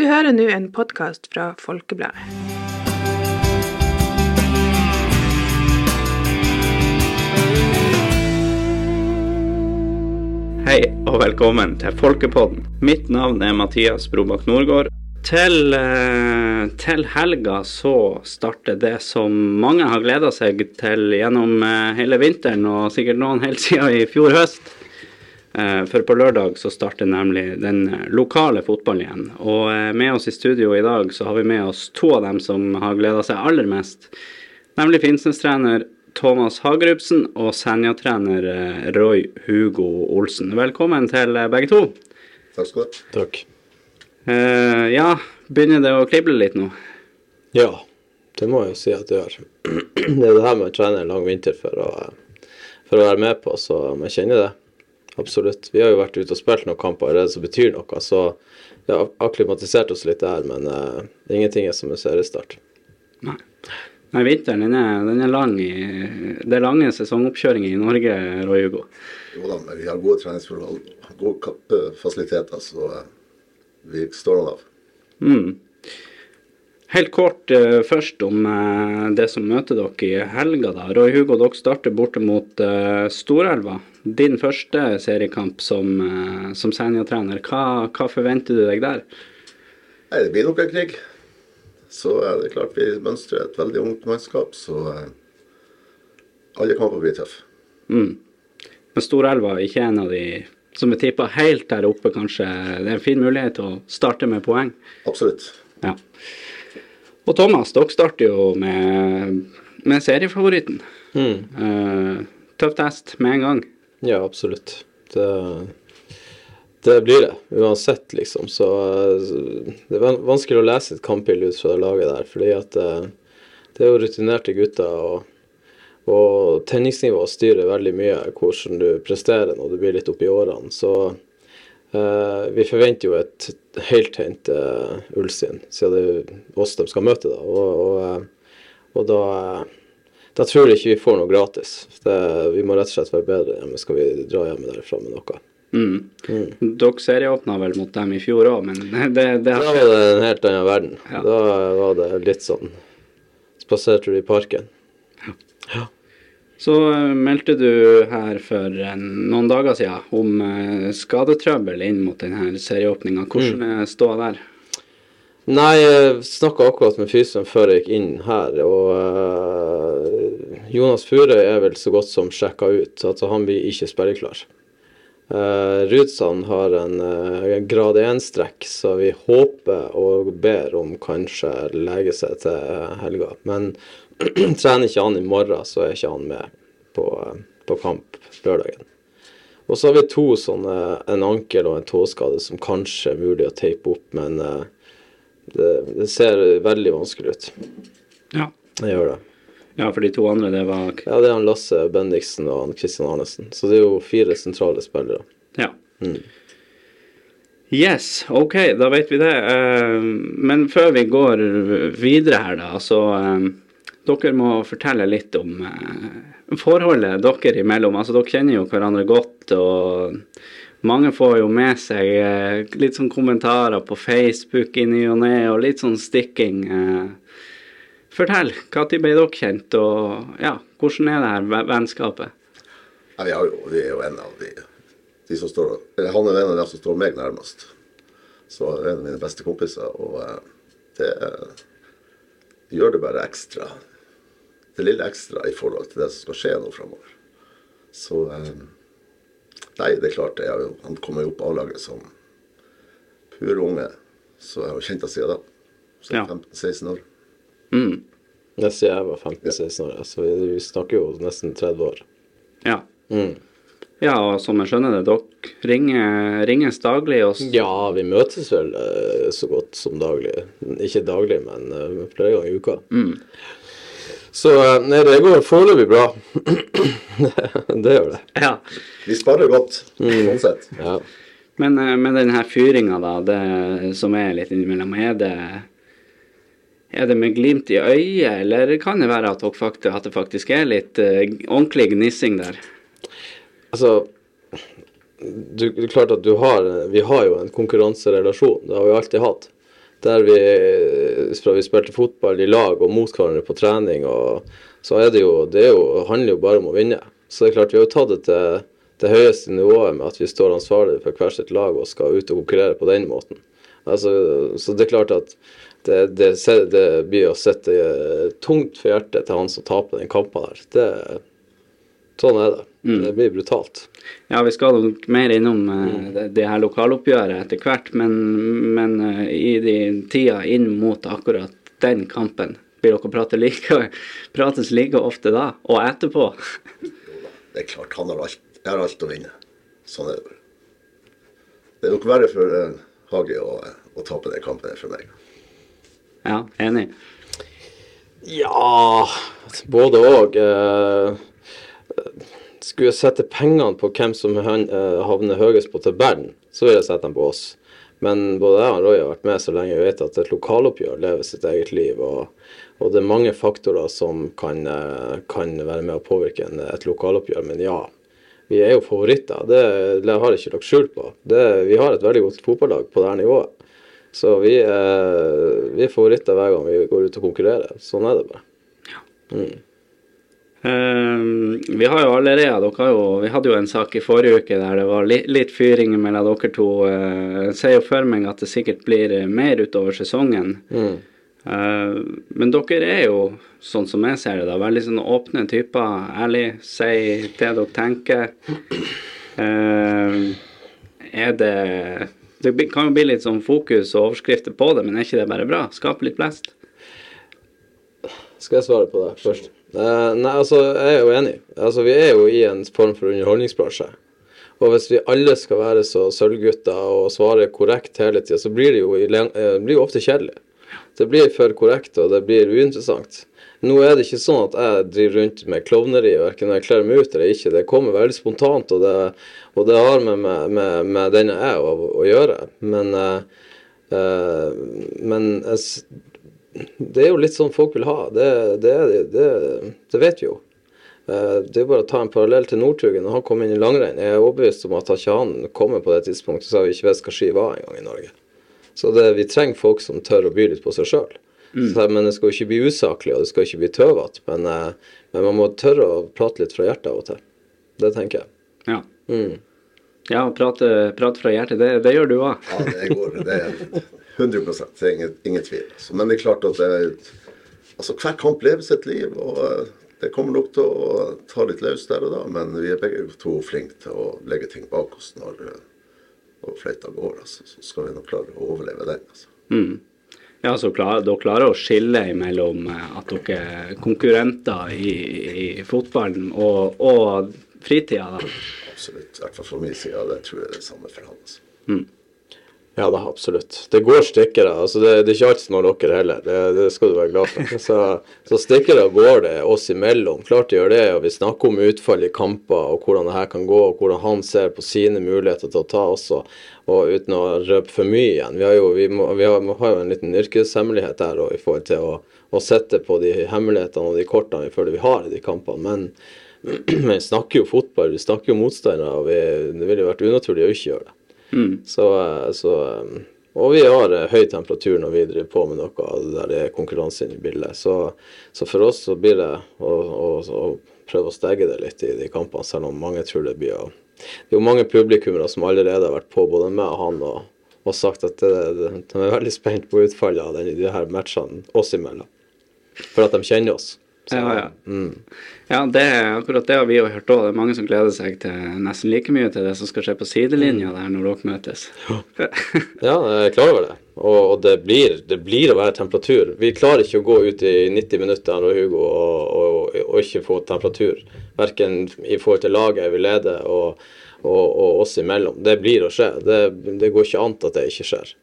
Du hører nå en podkast fra Folkebladet. Hei og velkommen til Folkepodden. Mitt navn er Mathias Brobakk Nordgård. Til, eh, til helga så starter det som mange har gleda seg til gjennom eh, hele vinteren, og sikkert noen helt siden i fjor høst. Eh, For på lørdag så starter nemlig den lokale fotballen igjen. Og eh, med oss i studio i dag så har vi med oss to av dem som har gleda seg aller mest. Nemlig Finnsnes-trener Thomas Hagerupsen og Senja-trener eh, Roy Hugo Olsen. Velkommen til eh, begge to. Takk skal du ha. Takk. Eh, ja, begynner det å krible litt nå? Ja, det må jeg jo si at det gjør. Det er det her med å trene en lang vinter for å, for å være med på, så man kjenner det. Absolutt. Vi har jo vært ute og spilt noen kamper allerede som betyr noe, så vi har akklimatisert oss litt der, men uh, ingenting er som en seriestart. Nei. Nei, vinteren den er, den er lang. I, det er lange sesongoppkjøringer i Norge, Roy Hugo. Jo da, men vi har gode treningsforhold, gode ka- øh, så øh, vi står an av. Mm. Helt kort uh, først om uh, det som møter dere i helga. da. Roy Hugo, dere starter borte mot uh, Storelva. Din første seriekamp som, uh, som seniortrener. Hva, hva forventer du deg der? Nei, det blir nok en krig. Så er det klart vi mønstrer et veldig ungt mannskap, så øh, alle kamper blir tøffe. Mm. Men Storelva er ikke en av de som er tippa helt der oppe, kanskje. Det er en fin mulighet til å starte med poeng. Absolutt. Ja. Og Thomas, dere starter jo med, med seriefavoritten. Eh, tøff test med en gang. Ja, absolutt. Det, det blir det, uansett, liksom. Så eh, det er vanskelig å lese et kampbilde ut fra det laget der, fordi at eh, det er jo rutinerte gutter, og, og tenningsnivået styrer veldig mye hvordan du presterer når du blir litt oppi årene. Så eh, vi forventer jo et heltent eh, Ulstein, siden det er oss de skal møte, da. Og, og, eh, og da da tror jeg ikke vi får noe gratis. Det, vi må rett og slett være bedre hjemme, skal vi dra hjem derfra med noe. Mm. Dere serieåpna vel mot dem i fjor òg, men det, det Da har var det en helt annen verden. Ja. Da var det litt sånn Spaserte du i parken? Så eh, meldte du her for noen dager siden om eh, skadetrøbbel inn mot denne serieåpninga. Hvordan er ståa der? Nei, jeg snakka akkurat med fysioen før jeg gikk inn her, og eh, Jonas Furøy er vel så godt som sjekka ut. Altså, han blir ikke spilleklar. Uh, Rudsan har en uh, grad 1-strekk, så vi håper og ber om kanskje legge seg til helga. Men trener ikke han i morgen, så er ikke han med på, eh, på kamp lørdagen. Og så har vi to sånne, en ankel og en tåskade som kanskje er mulig å teipe opp, men uh, det, det ser veldig vanskelig ut. Ja. Det gjør det. Ja, for de to andre, det var Ja, det er han Lasse Bendiksen og han Christian Arnesen. Så det er jo fire sentrale spillere. Ja. Yes, OK, da vet vi det. Eh, Men før vi går videre her, da, så eh, Dere må fortelle litt om eh, forholdet dere imellom. Altså, dere kjenner jo hverandre godt, og mange får jo med seg litt sånn kommentarer på Facebook i ny og ne, og litt sånn stikking. Eh. Fortell, når ble dere kjent, og ja, hvordan er det her vennskapet? Nei, vi, har jo, vi er jo en av de, de som står eller Han er en av dem som står meg nærmest. Så er en av mine beste kompiser. Og det, det eh, gjør det bare ekstra. Det lille ekstra i forhold til det som skal skje nå framover. Så eh, Nei, det er klart. det er jo, han kommer jo opp A-laget som pur unge. Så jeg har jo kjent ham siden da. Så Ja. 15-16 år. Mm. Det sier jeg var 15-16 år, så vi, vi snakker jo nesten 30 år. Ja. Mm. Ja, og som jeg skjønner det, dere ringer, ringes daglig og Ja, vi møtes vel eh, så godt som daglig. Ikke daglig, men eh, flere ganger i uka. Så eh, nei, det går foreløpig bra. det gjør det. Ja. Vi sparer godt, sånn sett. Ja. Men med denne fyringa, da, det som er litt innimellom, er det er det med glimt i øyet, eller kan det være at, at det faktisk er litt uh, ordentlig gnissing der? Altså du, det er klart at du har Vi har jo en konkurranserelasjon. Det har vi alltid hatt. Der vi, fra vi spilte fotball i lag og mot hverandre på trening, og så er det jo Det er jo, handler jo bare om å vinne. Så det er klart, vi har jo tatt det til det høyeste nivået med at vi står ansvarlig for hvert sitt lag og skal ut og konkurrere på den måten. Altså, så det er klart at det, det, det blir å sette tungt for hjertet til han som taper den kampen der. Det, sånn er det. Mm. Det blir brutalt. Ja, vi skal nok mer innom uh, det, det, her lokaloppgjøret etter hvert, men, men uh, i de tida inn mot akkurat den kampen, blir dere prate like, prates like ofte da, og etterpå? det er klart, han har alt jeg har alt å vinne. Sånn er det. Det er nok verre for uh, Hage å, å tape den kampen for meg. Ja, enig. Ja Både òg. Uh, skulle jeg sette pengene på hvem som uh, havner høyest på tabellen, så ville jeg sette dem på oss. Men både jeg og Roy har vært med så lenge jeg vet at et lokaloppgjør lever sitt eget liv. Og, og det er mange faktorer som kan, kan være med å påvirke et lokaloppgjør. Men ja, vi er jo favoritter. Det, det har jeg ikke lagt skjul på. Det, vi har et veldig godt fotballag på det her nivået. Så vi er, vi er favoritter hver gang vi går ut og konkurrerer. Sånn er det bare. Ja. Mm. Um, vi har jo allerede dere har jo, Vi hadde jo en sak i forrige uke der det var litt, litt fyring mellom dere to. Uh, jeg ser jo for meg at det sikkert blir mer utover sesongen. Mm. Uh, men dere er jo, sånn som jeg ser det, da, veldig sånn åpne typer. Ærlig, si det dere tenker. Uh, er det Det kan jo bli litt sånn fokus og overskrifter på det, men er ikke det bare bra? Skape litt blest? Skal jeg svare på det først? Uh, nei, altså, jeg er jo enig. Altså, vi er jo i en form for underholdningsbransje. Og hvis vi alle skal være så sølvgutter og svare korrekt hele tida, så blir det jo, blir jo ofte kjedelig. Det blir for korrekt, og det blir uinteressant. Nå er det ikke sånn at jeg driver rundt med klovneri, verken når jeg kler meg ut eller ikke. Det kommer veldig spontant, og det, og det har med, med, med, den jeg er å, å, gjøre. Men, uh, men jeg, det er jo litt sånn folk vil ha. Det, det, det, vet vi jo. Uh, det er bare å ta en parallell til Northugen. Når han kom inn i langrenn, jeg er overbevist om at ikke han kommer på det tidspunktet, så har vi ikke visst hva ski var engang i Norge. Så vi trenger folk som tør å by litt på seg sjøl. Mm. Men det skal jo ikke bli usaklig, og det skal ikke bli tøvete. Men, eh, men, man må tørre å prate litt fra hjertet av og til. Det tenker jeg. Ja. Mm. Ja, prate, prate, fra hjertet, det, det gjør du òg. ja, det går. Det er 100 Det er ingen, ingen tvil. Så, men det er klart at det, altså, hver kamp lever sitt liv. og eh, det kommer nok til å ta litt løs der og da, men vi er begge to flinke til å legge ting bak oss når, når fløyta går, altså, så skal vi nok klare å overleve den. altså. Mm. Ja, så klar, dere klarer å skille mellom eh, at dere er konkurrenter i, i fotballen og, og fritida? da? Absolutt. I hvert fall fra min side. Det tror jeg er det samme for han. altså. Mm. Ja da, absolutt. Det går stikkere. altså Det, det er ikke alt som når dere heller, det, det, skal du være glad for. Så, så stikkere går det oss imellom. Klart det gjør det. og Vi snakker om utfall i kamper og hvordan det her kan gå, og hvordan han ser på sine muligheter til å ta også. Og uten å røpe for mye igjen. Vi har jo, vi må, vi har, har jo en liten yrkeshemmelighet der og i forhold til å, å sette på de hemmelighetene og de kortene vi føler vi har i de kampene. men vi snakker jo fotball, vi snakker jo motstandere, og vi, det ville vært unaturlig å ikke gjøre det. Mm. Så, eh, så, eh, og vi har eh, høy temperatur når vi driver på med noe der det er konkurranse inne i bildet. Så, så, for oss så blir det å, å, å, prøve å stegge det litt i de kampene, selv om mange tror det blir å Det er jo mange publikummere som allerede har vært på, både meg og han, og, og sagt at det, de er veldig spent på utfallet av de her matchene oss imellom. For at de kjenner oss. Så, ja, ja. Mm. ja det, akkurat det har vi jo hørt òg. Det er mange som gleder seg til nesten like mye til det som skal skje på sidelinja der når dere møtes. ja, jeg er klar over det. Og, og det, blir, det, blir, å være temperatur. Vi klarer ikke å gå ut i 90 minutter og Hugo og, og, og ikke få temperatur. Verken i forhold til laget vi leder og, og, oss imellom. Det blir å skje. Det, det går ikke an at det ikke skjer.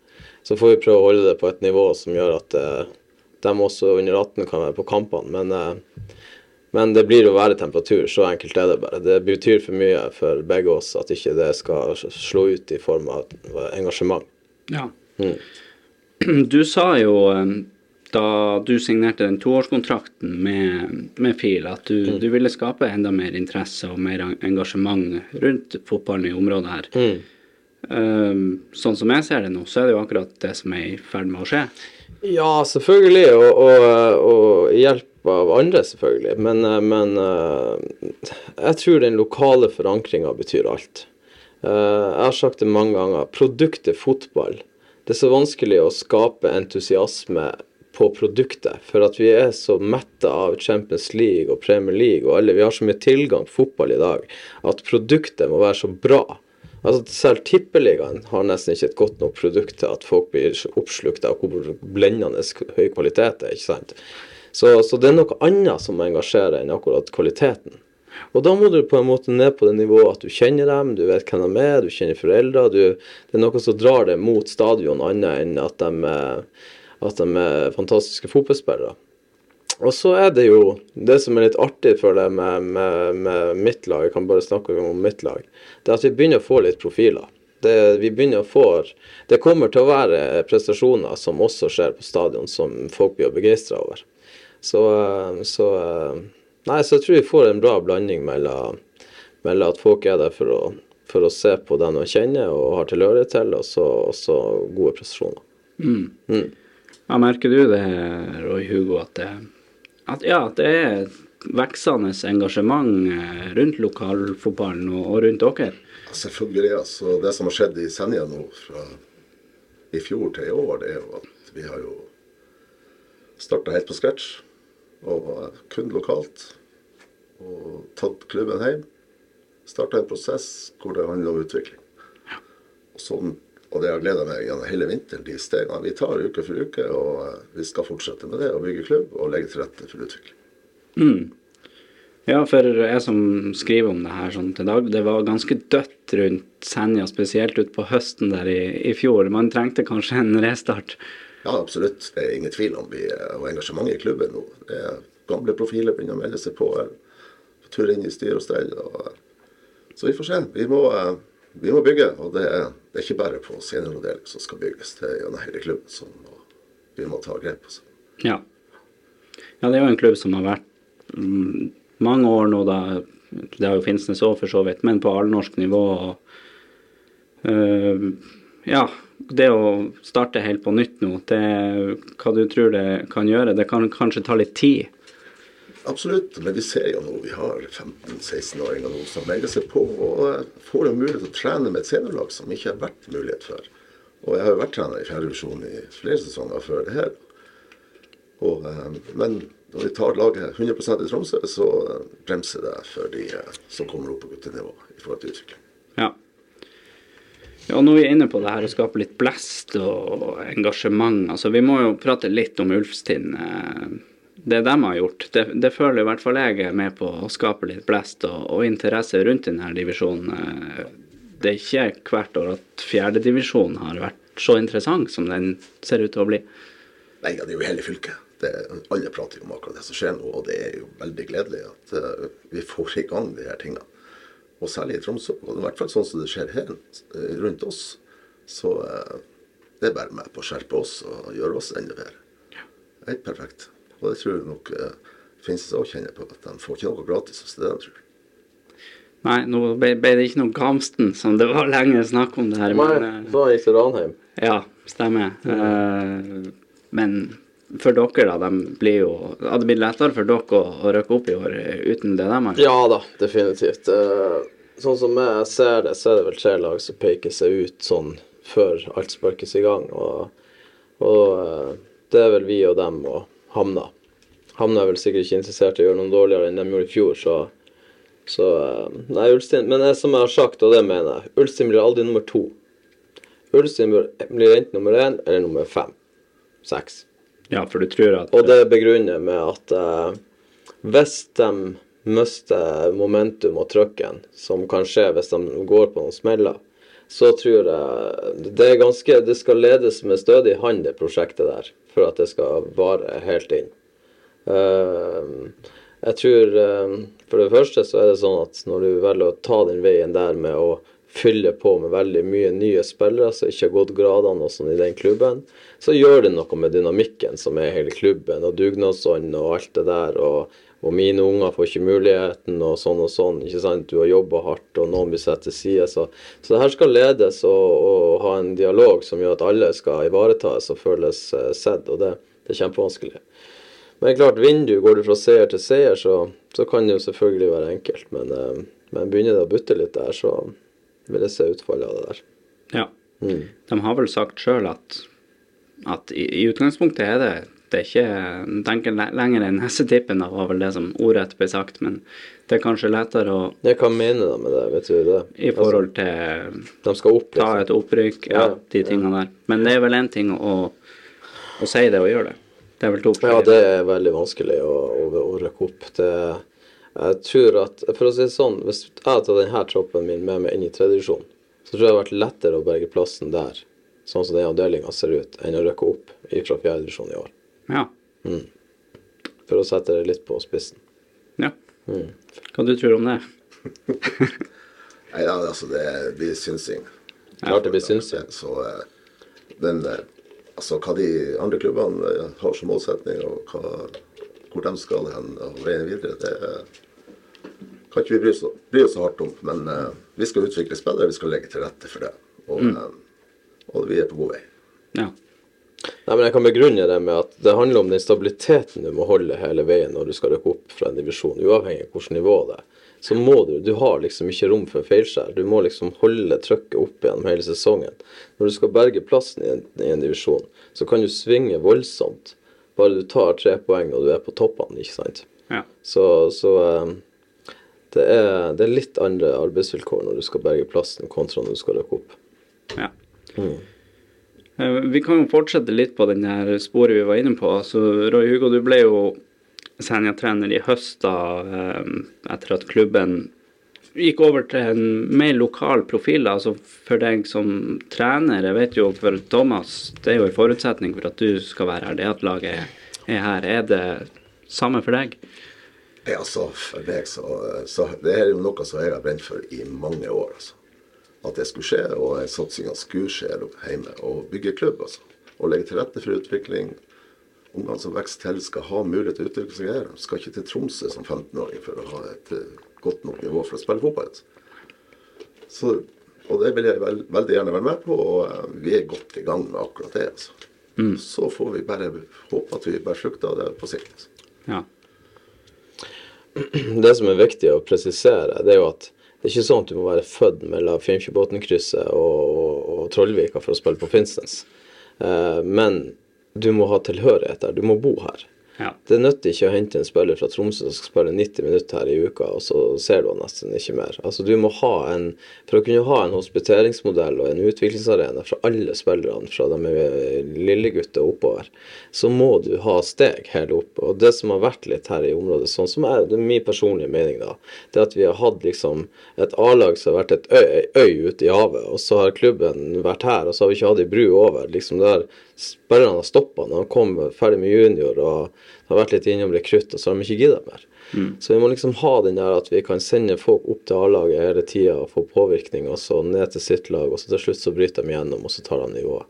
Så får vi prøve å holde det på et nivå som gjør at eh, de også under 18 kan være på kampene. Men, eh, men, det blir å være temperatur. Så enkelt er det bare. Det betyr for mye for begge oss at ikke det skal slå ut i form av engasjement. Ja. Mm. Du sa jo eh, da du signerte den toårskontrakten med, med FIL, at du, mm. du, ville skape enda mer interesse og mer engasjement rundt fotballen i området her. Mm. Um, sånn som jeg ser det nå, så er det jo akkurat det som er i ferd med å skje. Ja, selvfølgelig, og, og, og hjelp av andre, selvfølgelig. Men, eh, men eh, jeg tror den lokale forankringa betyr alt. Eh, Jeg har sagt det mange ganger. Produktet fotball. Det er så vanskelig å skape entusiasme på produktet, for at vi er så metta av Champions League og Premier League og alle, vi har så mye tilgang på fotball i dag, at produktet må være så bra. Altså Selv Tippeligaen har nesten ikke et godt nok produkt til at folk blir oppslukt av hvor blendende høy kvalitet er. ikke sant? Så, så det er noe annet som engasjerer enn akkurat kvaliteten. Og da må du på en måte ned på det nivået at du kjenner dem, du vet hvem de er, du kjenner foreldre. Du, det er noe som drar deg mot stadion, annet enn at de, at de er fantastiske fotballspillere. Og så er det jo det som er litt artig for det med, med, med mitt lag, jeg kan bare snakke om mitt lag, det er at vi begynner å få litt profiler. Det, vi begynner å få, det kommer til å være prestasjoner som også skjer på stadion, som folk blir begeistra over. Så, så Nei, så jeg tror vi får en bra blanding mellom, mellom at folk er der for å, for å se på den de kjenner og har tilhørighet til, og så, også gode prestasjoner. Ja, merker du det, Roy Hugo, at det, at, ja, at det er veksende engasjement eh, rundt lokalfotballen og, og rundt dere? Selvfølgelig. altså Det som har skjedd i Senja nå fra i fjor til i år, det er jo at vi har jo starta helt på scratch. Og kun lokalt. Og tatt klubben hjem. Starta en prosess hvor det handler om utvikling. Og, sånn, og det har gleda meg gjennom hele vinteren, de stegene vi tar uke for uke. Og eh, vi skal fortsette med det, og bygge klubb og legge til rette for utvikling. Ja, for jeg som skriver om det her sånn til dag, det var ganske dødt rundt Senja, spesielt utpå høsten der i, i fjor. Man trengte kanskje en restart. Ja, absolutt. Det er ingen tvil om vi og engasjementet i klubben nå. Det er gamle profiler begynner å melde seg på. her, på tur inn i styr og stell. Så vi får se. Vi må, eh, vi må bygge. Og det er, det er ikke bare på senioravdelingen som skal bygges. Det er gjennom hele klubben som må, vi må ta grep. Også. Ja. ja, det er jo en klubb som har vært mm, mange år nå, da. Det har jo Finnsnes òg, for så vidt, men på allnorsk nivå. Og, øh, ja, det å starte helt på nytt nå, det, hva du tror det kan gjøre, det kan kanskje ta litt tid. Absolutt. Men vi ser jo nå vi har 15-16-åringer nå som melder seg på og får jo mulighet til å trene med et seniorlag som ikke har vært mulighet før. Og jeg har jo vært trener i fjerdedivisjon i flere sesonger før det her. Og, eh, men når vi tar laget 100% i Tromsø, så eh, bremser det for de eh, som kommer opp på guttenivå i forhold til utvikling. Ja. Ja, nå når vi er inne på det her å skape litt blest og engasjement, altså vi må jo prate litt om Ulfstind. Det de har gjort, det, det føler i hvert fall jeg er med på å skape litt blest og, og interesse rundt denne divisjonen. Eh, Det er ikke hvert år at fjerdedivisjonen har vært så interessant som den ser ut til å bli. Nei, ja, det er jo hele fylket. Det, alle prater jo om akkurat det som skjer nå, og det er jo veldig gledelig at uh, vi får i gang de her tingene. Og særlig i Tromsø. Og i hvert fall sånn som det skjer her eh, rundt oss. Så uh, det er bare med på å skjerpe oss og gjøre oss enda bedre. Helt perfekt. Og det tror jeg nok eh, Finnsnes òg kjenner på, at de får ikke noe gratis hos det, tror jeg. Nei, nå ble, ble det ikke noe Gamsten, som det var lenge snakk om det her. Men, eh, Så gikk det Ranheim. Ja, stemmer. Eh, men for dere, da, de blir jo Hadde det blitt lettere for dere å, å røkke opp i år eh, uten det de har? Ja da, definitivt. Eh, Sånn som jeg ser det, så er det vel tre lag som peker seg ut sånn før alt sparkes i gang. Og, og eh, det er vel vi og dem og Hamna. Hamna er vel sikkert ikke interessert i å gjøre noe dårligere enn de gjorde i fjor, så, så eh, Nei, Ulstein Men det som jeg har sagt, og det mener jeg, Ulstein blir aldri nummer to. Ulstein blir- enten nummer én eller nummer fem. Seks. Ja, for du tror at Og det begrunner med at eh, hvis de mister momentum og trøkken, som kan skje hvis de går på noen smeller, så tror jeg det er ganske Det skal ledes med stødig hånd, det prosjektet der, for at det skal vare helt inn. Eh, jeg tror eh, For det første så er det sånn at når du velger å ta den veien der med å fylle på med veldig mye nye spillere som ikke har gått gradene og sånn i den klubben, så gjør det noe med dynamikken som er hele klubben, og dugnadsånden og alt det der. Og, og mine unger får ikke muligheten, og sånn og sånn. ikke sant? Du har jobba hardt, og noen blir satt til side. Så, så det her skal ledes og, og ha en dialog som gjør at alle skal ivaretas og føles eh, sett, og det, det er kjempevanskelig. Men klart, vindu, går du fra seier til seier, så, så kan det jo selvfølgelig være enkelt. Men, eh, men begynner det å butte litt der, så vil jeg se utfallet av det der. Ja. De har vel sagt sjøl at, at i, i utgangspunktet er det det er ikke tenker lenger enn hessetippen, da, var vel det som ordrett ble sagt. Men det er kanskje lettere å Jeg kan mener de med det, vet du det? i forhold til Altså, de skal opp, ta liksom. et opprykk, ja, Ja, de tingene der. Men det er vel én ting å, å si det og gjøre det. Det er vel to Ja, det er veldig vanskelig å, å, å rykke opp. Det, jeg tror at, For å si det sånn, hvis jeg hadde tatt denne troppen min med meg inn i tredjedivisjon, så tror jeg det hadde vært lettere å berge plassen der, sånn som den avdelinga ser ut, enn å rykke opp fra fjerdedivisjon i år. Ja. For å sette det litt på spissen. ja. Mm. Hva du tror om det? Nei, ja, altså, det blir synsing. Klart det blir synsing. Så, eh, men eh, altså, hva de andre klubbene eh, har som målsetning, og hva, hvor de skal hen og veien videre, det kan ikke vi bry oss, bry oss så hardt om. Men uh, vi skal utvikle spillere, vi skal legge til rette for det. Og, mm. og vi er på god vei. Ja. Nei, men Jeg kan begrunne det med at det handler om den stabiliteten du må holde hele veien når du skal rykke opp fra en divisjon, uavhengig av hvilket nivå det er. Så må du Du har liksom ikke rom for feilskjær. Du må liksom holde trøkket opp gjennom hele sesongen. Når du skal berge plassen i en, i en divisjon, så kan du svinge voldsomt. Bare du tar tre poeng og du er på toppene, ikke sant. ja. Så, så eh, det, er, det er litt andre arbeidsvilkår når du skal berge plassen, kontra når du skal rykke opp. Ja. Eh, Vi kan jo fortsette litt på den der sporet vi var inne på. Altså, Roy Hugo, du ble jo Senja-trener i høst da, eh, etter at klubben gikk over til en mer lokal profil. altså For deg som trener, jeg vet jo for Thomas, det er jo en forutsetning for at du skal være her, det at laget er her. Er det samme for deg? Ja, altså, for meg så, så Det er jo noe som jeg har brent for i mange år. altså. At det skulle skje, og satsinga skulle skje hjemme. Og bygge klubb, altså. Og legge til rette for utvikling. Ungene som vokser til, skal ha mulighet til å utvikle seg her. De skal ikke til Tromsø som 15-åring for å ha et eh, godt nok nivå for å spille fotball. altså. Så, og det vil jeg vel, veldig gjerne være med på, og eh, vi er godt i gang med akkurat det. altså. Så får vi bare håpe at vi bærer frukter av det på sikt. altså. Ja. Det som er viktig å presisere, det er jo at det er ikke sånn at du må være født mellom Finnfjordbotnkrysset og, og, og Trollvika for å spille på Finnsnes. Eh, men du må ha tilhørighet der. Du må bo her. Ja. Det nytter ikke å hente en spiller fra Tromsø som skal spille 90 minutter her i uka, og så ser du han nesten ikke mer. Altså du må ha en, For å kunne ha en hospiteringsmodell og en utviklingsarena for alle spillerne fra de er lillegutter oppover, så må du ha steg helt opp. Og det som har vært litt her i området, sånn som er, det er min personlige mening, da, det er at vi har hatt liksom et A-lag som har vært et øy, øy ute i havet, og så har klubben vært her, og så har vi ikke hatt ei bru over. liksom der Spillerne har stoppa når han kom ferdig med junior og det har vært litt innom rekrutt, og så har de ikke gidda mer. Så vi må liksom ha den der at vi kan sende folk opp til A-laget hele tida og få påvirkning, og så ned til sitt lag, og så til slutt så bryter de gjennom, og så tar de nivået.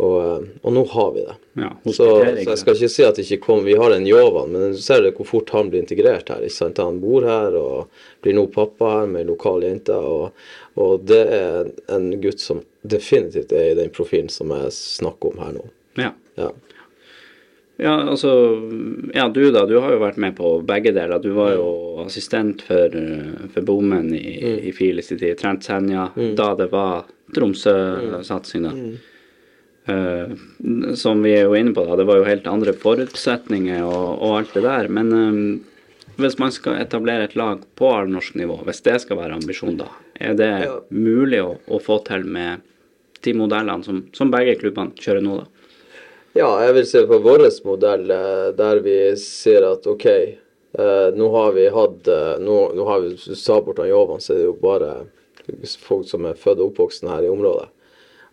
Og, eh, og nå har vi det. ja. Så, så jeg skal ikke si at det ikke kom, vi har en Jovan, men du ser det hvor fort han blir integrert her. ikke sant? Han bor her og blir nå pappa her med ei lokal jente. Og, og det er en gutt som definitivt er i den profilen som jeg snakker om her nå. Ja. Ja. Ja, altså Ja, du da, du har jo vært med på begge deler. Du var jo assistent for, eh, for Bommen i, i FIL i tid. Trent Senja da det var Tromsø-satsing, da. Eh, som vi er jo inne på, da, det var jo helt andre forutsetninger og, og alt det der. Men um, hvis man skal etablere et lag på norsk nivå, hvis det skal være ambisjonen, da, er det Ja. mulig å, å få til med de modellene som, som begge klubbene kjører nå, da? Ja, jeg vil se på vår modell eh, der vi sier at OK, uh, nå har vi hatt eh, Nå, nå har vi hvis du sa bort han Jovan, så er det jo bare folk som er født og oppvokst her i området.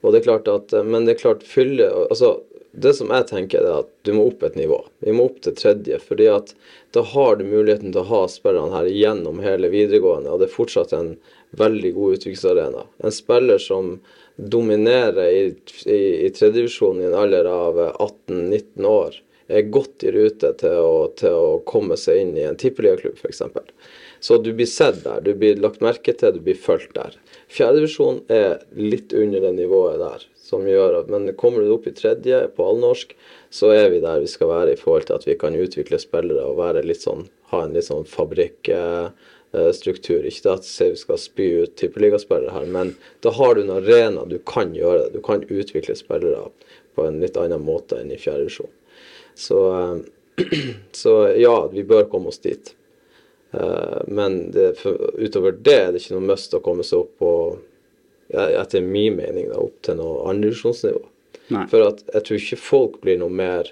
Og det er klart at, eh, Men det er klart fylle altså Det som jeg tenker, er at du må opp et nivå. Vi må opp til tredje. fordi at da har du muligheten til å ha spillerne her gjennom hele videregående, og det er fortsatt en veldig god utviklingsarena. En spiller som dominerer i, i, i tredjedivisjon i en alder av 18-19 år, er godt i rute til å, til å komme seg inn i en tippeligaklubb, f.eks. Så du blir sett der, du blir lagt merke til, du blir fulgt der. Fjerdedivisjon er litt under det nivået der, som gjør at Men kommer du opp i tredje på allnorsk, så er vi der vi skal være i forhold til at vi kan utvikle spillere og være litt sånn, ha en litt sånn fabrikkstruktur. Ikke at vi skal spy ut tippeligaspillere her, men da har du en arena du kan gjøre det. Du kan utvikle spillere på en litt annen måte enn i fjerdedivisjon. Så, eh, så ja, vi bør komme oss dit. Eh, Men det, for, utover det er det ikke noe must å komme seg opp på Etter min mening da, opp til noe andredivisjonsnivå. For at jeg tror ikke folk blir noe mer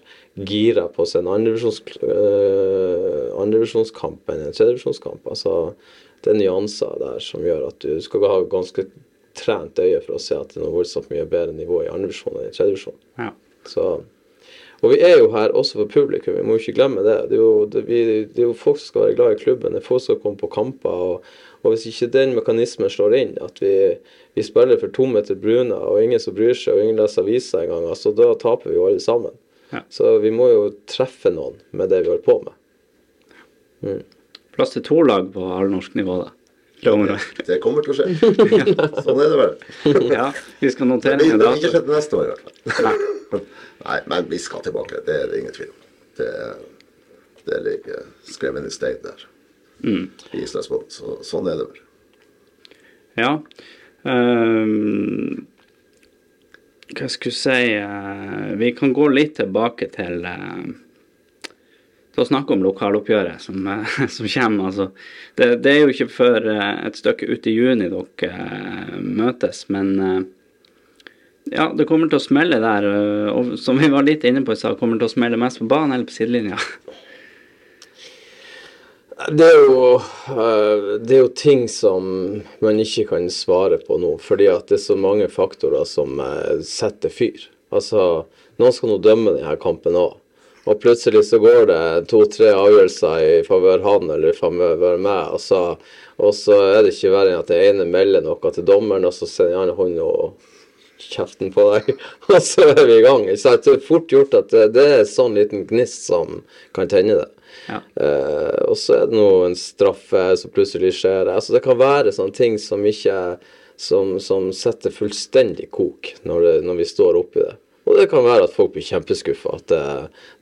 gira på andredivisjons, øh, andredivisjonskamp enn en tredjedivisjonskamp. Altså, det er nyanser der som gjør at du skal ha ganske trent øye for å se at det er noe voldsomt mye bedre nivå i andredivisjon enn i tredjedivisjon. Ja. Så, og vi er jo her også for publikum, vi må jo ikke glemme det. Det er jo, det, vi, det er jo folk som skal være glad i klubben, det er folk som skal komme på kamper. Og, og hvis ikke den mekanismen slår inn, at vi, vi spiller for to meter brune, og ingen som bryr seg, og ingen leser aviser engang, altså, da taper vi jo alle sammen. Ja. Så vi må jo treffe noen med det vi holder på med. Plass til to lag på allnorsk nivå, da. Det. Det kommer til å skje. Sånn er det vel. Ja, vi skal notere Det Det har ikke skjedd neste år, i hvert fall. Nei. Men vi skal tilbake. Det er det ingen tvil om. Det, det ligger skrevet i stein der. Mm. I Islandsbåten. Så, sånn er det vel. Ja. Um, hva skal jeg si uh, Vi kan gå litt tilbake til uh, til å snakke om lokaloppgjøret som, eh, som kommer. Altså, det, det er jo ikke før et stykke ut i juni dere møtes, men ja, det kommer til å smelle der. eh, Og som vi var litt inne på i stad, kommer det til å smelle mest på banen eller på sidelinja? Det er, jo, eh, det er jo ting som man ikke kan svare på nå, fordi at det er så mange faktorer som eh, setter fyr. Altså, noen skal nå dømme denne kampen òg. Og plutselig så går det to-tre avgjørelser i favør han eller i favør meg, og så, og så er det ikke verre enn at det ene melder noe til dommeren, og så sender han hånd og kjeften på deg, og så er vi i gang. Så? Det er fort gjort at det, er sånn liten gnist som kan tenne det. Ja. Eh, og så er det nå en straffe som plutselig skjer. Altså Det kan være sånne ting som ikke som, som setter fullstendig kok når, det, når vi står oppi det. Og det kan være at folk blir kjempeskuffa, at det,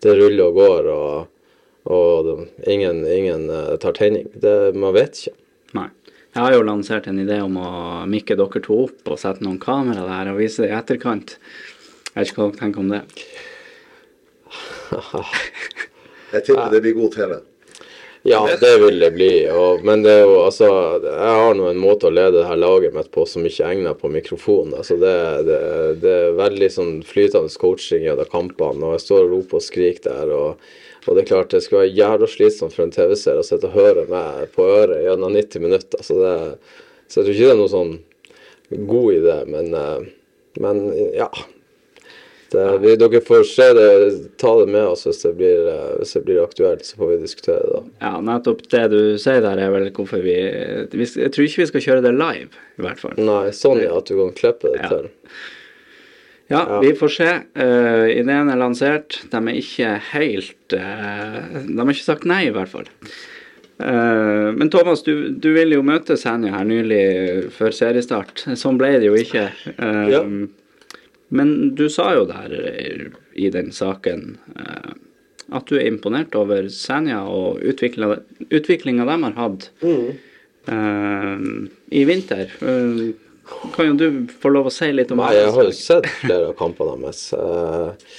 det ruller og går, og, og det, ingen, ingen eh, tar tenning. Det, man vet ikke. Nei. Jeg har jo lansert en idé om å mikke dere to opp og sette noen kamera der og vise det i etterkant. Jeg vet ikke hva dere tenker om det. Jeg tipper det blir god TV. Ja, det vil det bli. Og, men det er jo altså Jeg har nå en måte å lede det her laget mitt på som ikke egner på mikrofon. Altså det, det, det er veldig sånn flytende coaching gjennom kampene, og jeg står og roper og skriker der. og og det er klart, det skulle være jævla slitsomt for en TV-seer å sitte og høre meg på øret gjennom 90 minutter. Så, det, så jeg tror ikke det er noe sånn god idé, men, eh, men ja. Det, vi, dere får se det, ta det med oss hvis det, blir, eh, hvis det blir aktuelt, så får vi diskutere det da. Ja, nettopp det du sier der, er vel hvorfor vi, vi Jeg tror ikke vi skal kjøre det live, i hvert fall. Nei, sånn ja, at du kan klippe det Ja. til. Ja, Ja. vi får se. Uh, ideen er lansert. De er ikke helt uh, De har ikke sagt nei, i hvert fall. Uh, men Thomas, du, du ville jo møte Senja her nylig før seriestart. Sånn ble det jo ikke. Ja. Men du sa jo der i den saken at du er imponert over Senja og utviklinga de har hatt eh, i vinter. Eh, kan jo du få lov å si litt om Nei, jeg har jo sett flere av kampene deres. eh,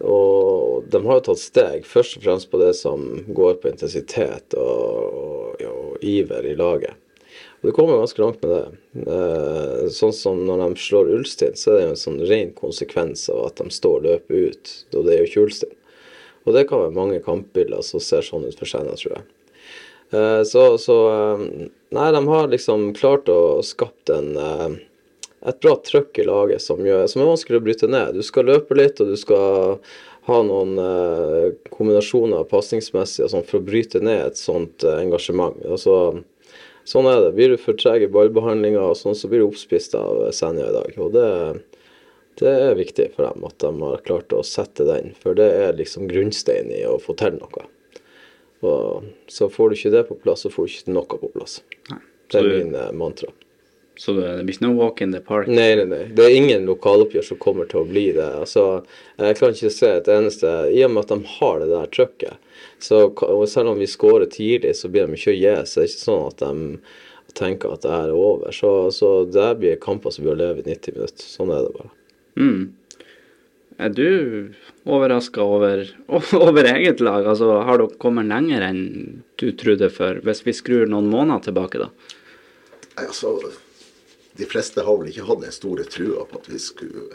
Og de har jo tatt steg, først og fremst på det som går på intensitet og, og, og iver i laget. Og det kommer ganske langt med det. Eh, Sånn som når de slår Ulstein, så er det jo en sånn ren konsekvens av at de står og løper ut. Og det er jo ikke Ulstein. Og det kan være mange kampbilder som ser sånn ut for Senja, tror jeg. Eh, Så, så Nei, de har liksom klart å skapt en eh, et bra trøkk i laget som, gjør, som er vanskelig å bryte ned. Du skal løpe litt, og du skal ha noen eh, kombinasjoner pasningsmessig sånn for å bryte ned et sånt eh, engasjement. Altså, sånn er det. Blir du for treg i ballbehandlinga, sånn, så blir du oppspist av Senja i dag. Og det, Det er viktig for dem at de har klart å sette den, for det er liksom grunnsteinen i å få til noe. Og så får du ikke det på plass, så får du ikke noe på plass. Nei. Det er du- min eh, mantra. Så det blir ikke noe walk in the park? Nei, nei, nei. Det er ingen lokaloppgjør som kommer til å bli det. Altså, jeg kan ikke se et eneste I og med at de har det der trøkket, så og selv om vi skårer tidlig, så blir de ikke å gi seg. Det er ikke sånn at de tenker at det er over. Så, så det blir kamper som blir å leve i 90 minutter. Sånn er det bare. Mm. Er du overraska over, over eget lag? Altså, har dere kommet lenger enn du trodde før, hvis vi skrur noen måneder tilbake, da? Nei, altså, de fleste har vel ikke hatt den store trua på at vi skulle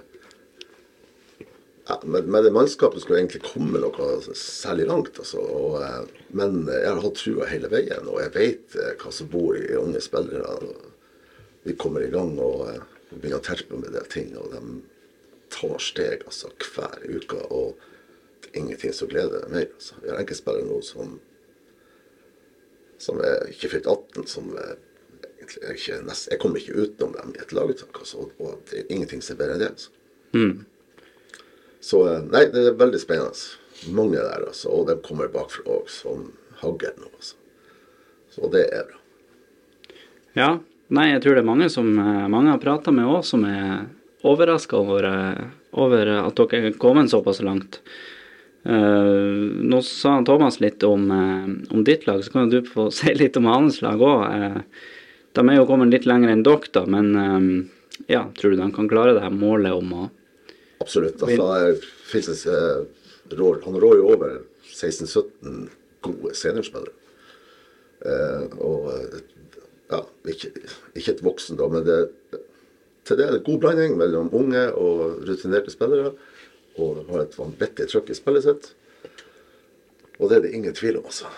ja, med, med det mannskapet skulle egentlig komme noe særlig langt. Altså, og, eh, men jeg har hatt trua hele veien, og jeg vet eh, hva som bor i unge spillere. Vi kommer i gang og eh, begynner å terpe med det ting, og de tar steg altså, hver uke. Og det er ingenting som gleder meg mer. Altså. Vi har enkeltspillere nå som som er ikke fylt 18, som er egentlig ikke nest, Jeg kommer ikke utenom dem i et laguttak, altså, og- og det er ingenting som er bedre enn det. Altså. Mm. Så eh, nei, det er veldig spennende. Mange der, altså, og de kommer bakfra òg, som hagl nå. Altså. Så det er bra. Ja. Nei, jeg tror det er mange som eh, mange har prata med òg, som er overraska over, eh, over at dere er kommet såpass langt. Uh, nå sa Thomas litt om, uh, om ditt lag, så kan du få si litt om hans lag òg. de er jo kommet litt lenger enn dere, da, men ja, tror du de kan klare det her målet om å Absolutt. Altså, eh, rår, han rår jo over 16-17 gode seniorspillere. Og ja, ikke, ikke et voksen, da, men det, til det god blanding mellom unge og rutinerte spillere. Og de har et vanvittig trøkk i spillet sitt. Og det er det ingen tvil om, altså.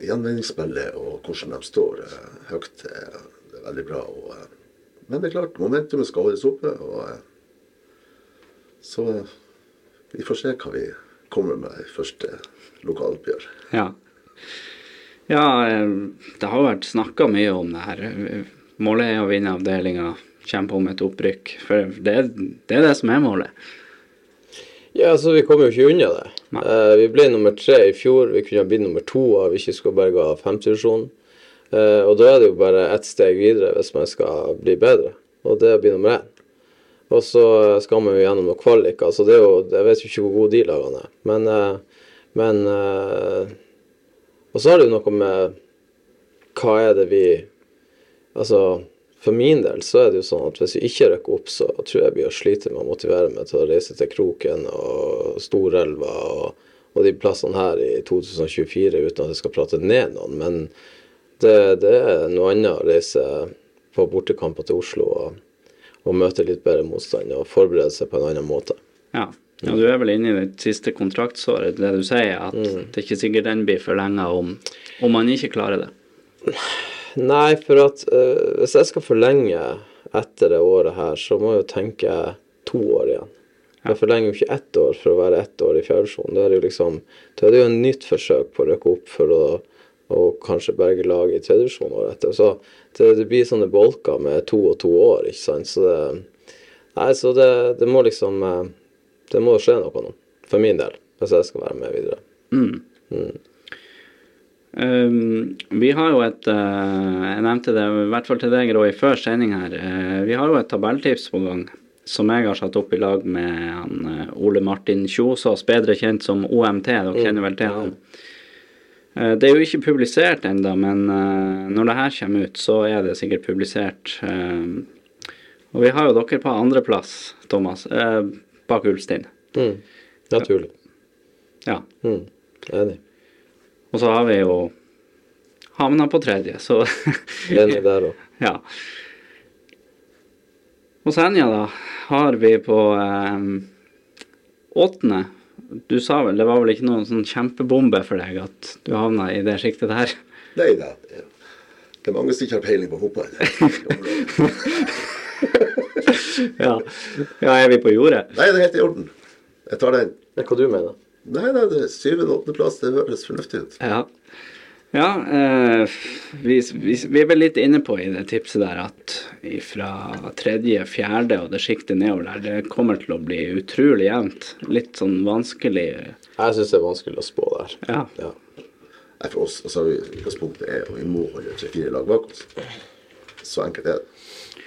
Gjenvinningsspillet og hvordan de står eh, høyt, det er, veldig bra. Og, eh, men det er klart, momentumet skal holdes oppe. og eh, så eh, vi får se hva vi kommer med i første lokaloppgjør. Ja. Ja, eh, det har vært snakka mye om det her. Målet er å vinne avdelinga, kjempe om et opprykk. For det, det er det som er målet. Ja, altså Vi kommer jo ikke unna det. Eh, vi ble nummer tre i fjor. Vi kunne ha blitt nummer to av ikke skulle av femtivisjonen. Uh, og da er det jo bare ett steg videre hvis man skal bli bedre, og det er å bli nummer én. Og så skal man jo gjennom noen kvalik. altså det er jo, Jeg vet jo ikke hvor gode de lagene er, men, uh, men eh, Og så er det jo noe med hva er det vi Altså, for min del så er det jo sånn at hvis vi ikke rekker opp, så tror jeg vi har slitt med å motivere meg til å reise til Kroken og Storelva og, og de plassene her i 2024 uten at jeg skal prate ned noen. Men det, det er noe annet å reise på bortekamper til Oslo og, og møte litt bedre motstand og forberede seg på en annen måte. Ja. ja, du er vel inne i det siste kontraktsåret, det du sier, at det er ikke sikkert den blir forlenga om, om man ikke klarer det. Nei, for at uh, hvis jeg skal forlenge etter det året her, så må jeg jo tenke to år igjen. Jeg forlenger jo ikke ett år for å være ett år i fjerdedivisjon. Da er det jo liksom, da er det jo en nytt forsøk på å rykke opp for å, og kanskje berge laget i tredjedivisjon året etter. Så det, det blir sånne bolker med to og to år, ikke sant. Så det, nei, så det, det må liksom eh, Det må skje noe nå, for min del, hvis jeg skal være med videre. Mm. Um, vi har jo et uh, Jeg nevnte det i hvert fall til deg, Roy, før sending her. Uh, vi har jo et tabelltips på gang som jeg har satt opp i lag med han, uh, Ole Martin Kjosås, bedre kjent som OMT. Dere kjenner vel til han? Det er jo ikke publisert ennå, men når det her kommer ut, så er det sikkert publisert. Eh, og vi har jo dere på andreplass, Thomas, bak Ulstein. Mm. Naturlig. Ja. Mm. Enig. Og så har vi jo havna på tredje, så Enig der òg. Ja. Og Senja, da, har vi på eh, åttende. Du sa vel, det var vel ikke noen sånn kjempebombe for deg at du havna i det sjiktet der? Nei da. Det er- er mange som ikke har peiling på fotball. Ja. ja, er vi på jordet? Nei, det er helt i orden. Jeg tar den. Hva du mener Nei, nei, det er syvende- og åttendeplass. Det høres fornuftig ut. Ja. Ja, eh, vi, vi, vi er vel litt inne på i det tipset der at fra tredje, fjerde og det sjiktet nedover der, det kommer til å bli utrolig jevnt. Litt sånn vanskelig Jeg syns det er vanskelig å spå der. Ja. Ja. Nei, For oss altså, vi- utgangspunktet er jo vi må holde tre-fire lag bak oss. Så enkelt er det.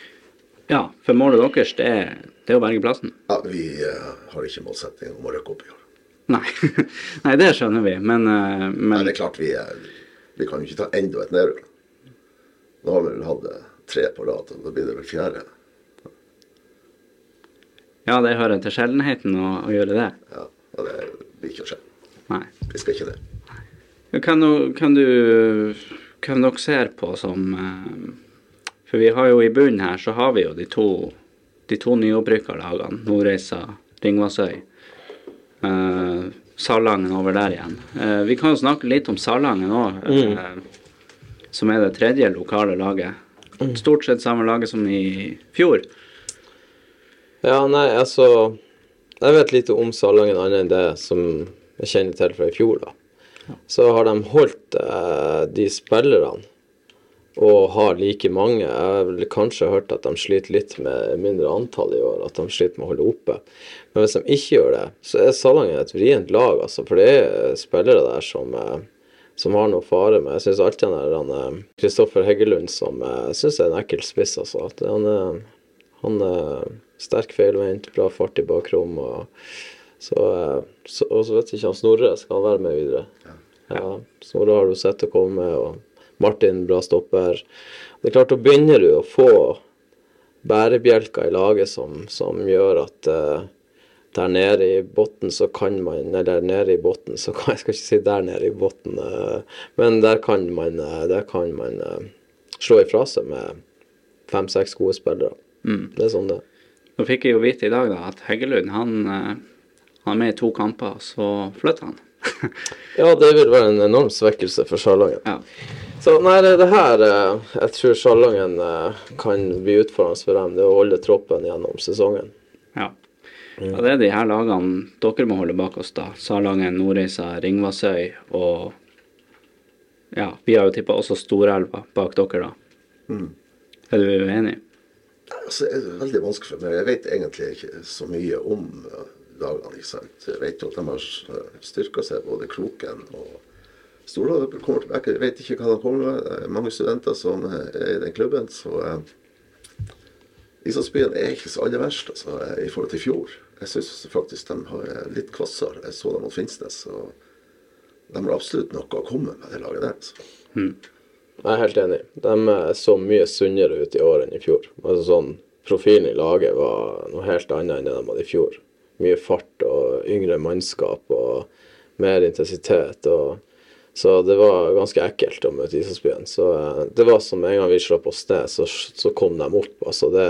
ja for målet deres, det er, det er å berge plassen. Ja, Vi uh, har ikke målsetting om å rykke opp i år. Nei, Nei det skjønner vi, men, men... Nei, det er klart vi, vi kan jo ikke ta enda et nedrull. Nå har vi vel hatt eh, tre på rad, og da blir det vel fjerde. Ja, det hører til sjeldenheten å, å gjøre det. Ja, og det blir ikke å skje. Nei. Vi skal ikke det. Kan du, kan du Hvem dere ser på som eh, For vi har jo i bunnen her, så har vi jo de to, de to nyopprykka lagene. Nordreisa, Ringvassøy. Eh, Salangen over der igjen. Uh, vi kan jo snakke litt om Salangen òg, eh, som er det tredje lokale laget. Stort sett samme laget som i fjor. Ja, nei, altså Jeg vet lite om Salangen annet enn det som jeg kjenner til fra i fjor, da. Så har de holdt de spillerne og har like mange. Jeg har vel kanskje hørt at de sliter litt med mindre antall i år, at de sliter med å holde oppe. Men hvis de ikke gjør det, så er Salangen et vrient lag, altså. For det er spillere der som, eh, som har noe fare med. Jeg syns alltid han der eh, Kristoffer Heggelund som eh, jeg synes er en ekkel spiss, altså. At han, er- han er sterk feilvendt, bra fart i bakrom. og så, eh, så, og så vet jeg ikke, han Snorre skal han være med videre. Ja, Snorre har du sett å komme og Martin, bra stopper. Det er klart, da begynner du å få bærebjelker i laget som, som gjør at eh, der nede i bunnen så kan man Eller nede i bunnen så kan Jeg skal ikke si der nede i bunnen, eh, men der kan man, eh, der kan man eh, slå ifra seg med fem-seks gode spillere. Det er sånn det er. Nå fikk jeg jo vite i dag da, at Heggelund han, han er med i to kamper, så flytter han. Ja, det vil være en enorm svekkelse for Salangen. ja. Så nei, det her Jeg tror Salangen eh, kan bli utfordrende for dem, det å holde troppen gjennom sesongen. Ja. Ja. Det er de her lagene dere må holde bak oss, da. Salangen, Nordreisa, Ringvassøy og Ja, vi har jo tippa også Storelva bak dere, da. Er du uenig? Altså, det er veldig vanskelig for meg. Jeg vet egentlig ikke så mye om eh, lagene. ikke sant? Jeg vet jo at de har styrka seg, både Kroken og Stordal kommer tilbake. Jeg vet ikke hva de kommer med. Det er mange studenter som er i den klubben. Så eh, Islandsbyen er ikke så aller verst altså, eh, i forhold til i fjor. Jeg syns faktisk de har eh, litt kvassere. Jeg så dem mot Finnsnes. og de har absolutt noe å komme med, det laget der. altså. Jeg er helt enig. De så mye sunnere ut i år enn i fjor. Altså sånn, Profilen i laget var noe helt annet enn det de hadde i fjor. Mye fart og yngre mannskap og mer intensitet. og så det var ganske ekkelt å møte Islandsbyen. Så eh, det var som en gang vi slapp oss ned, så, så kom de opp. Altså det,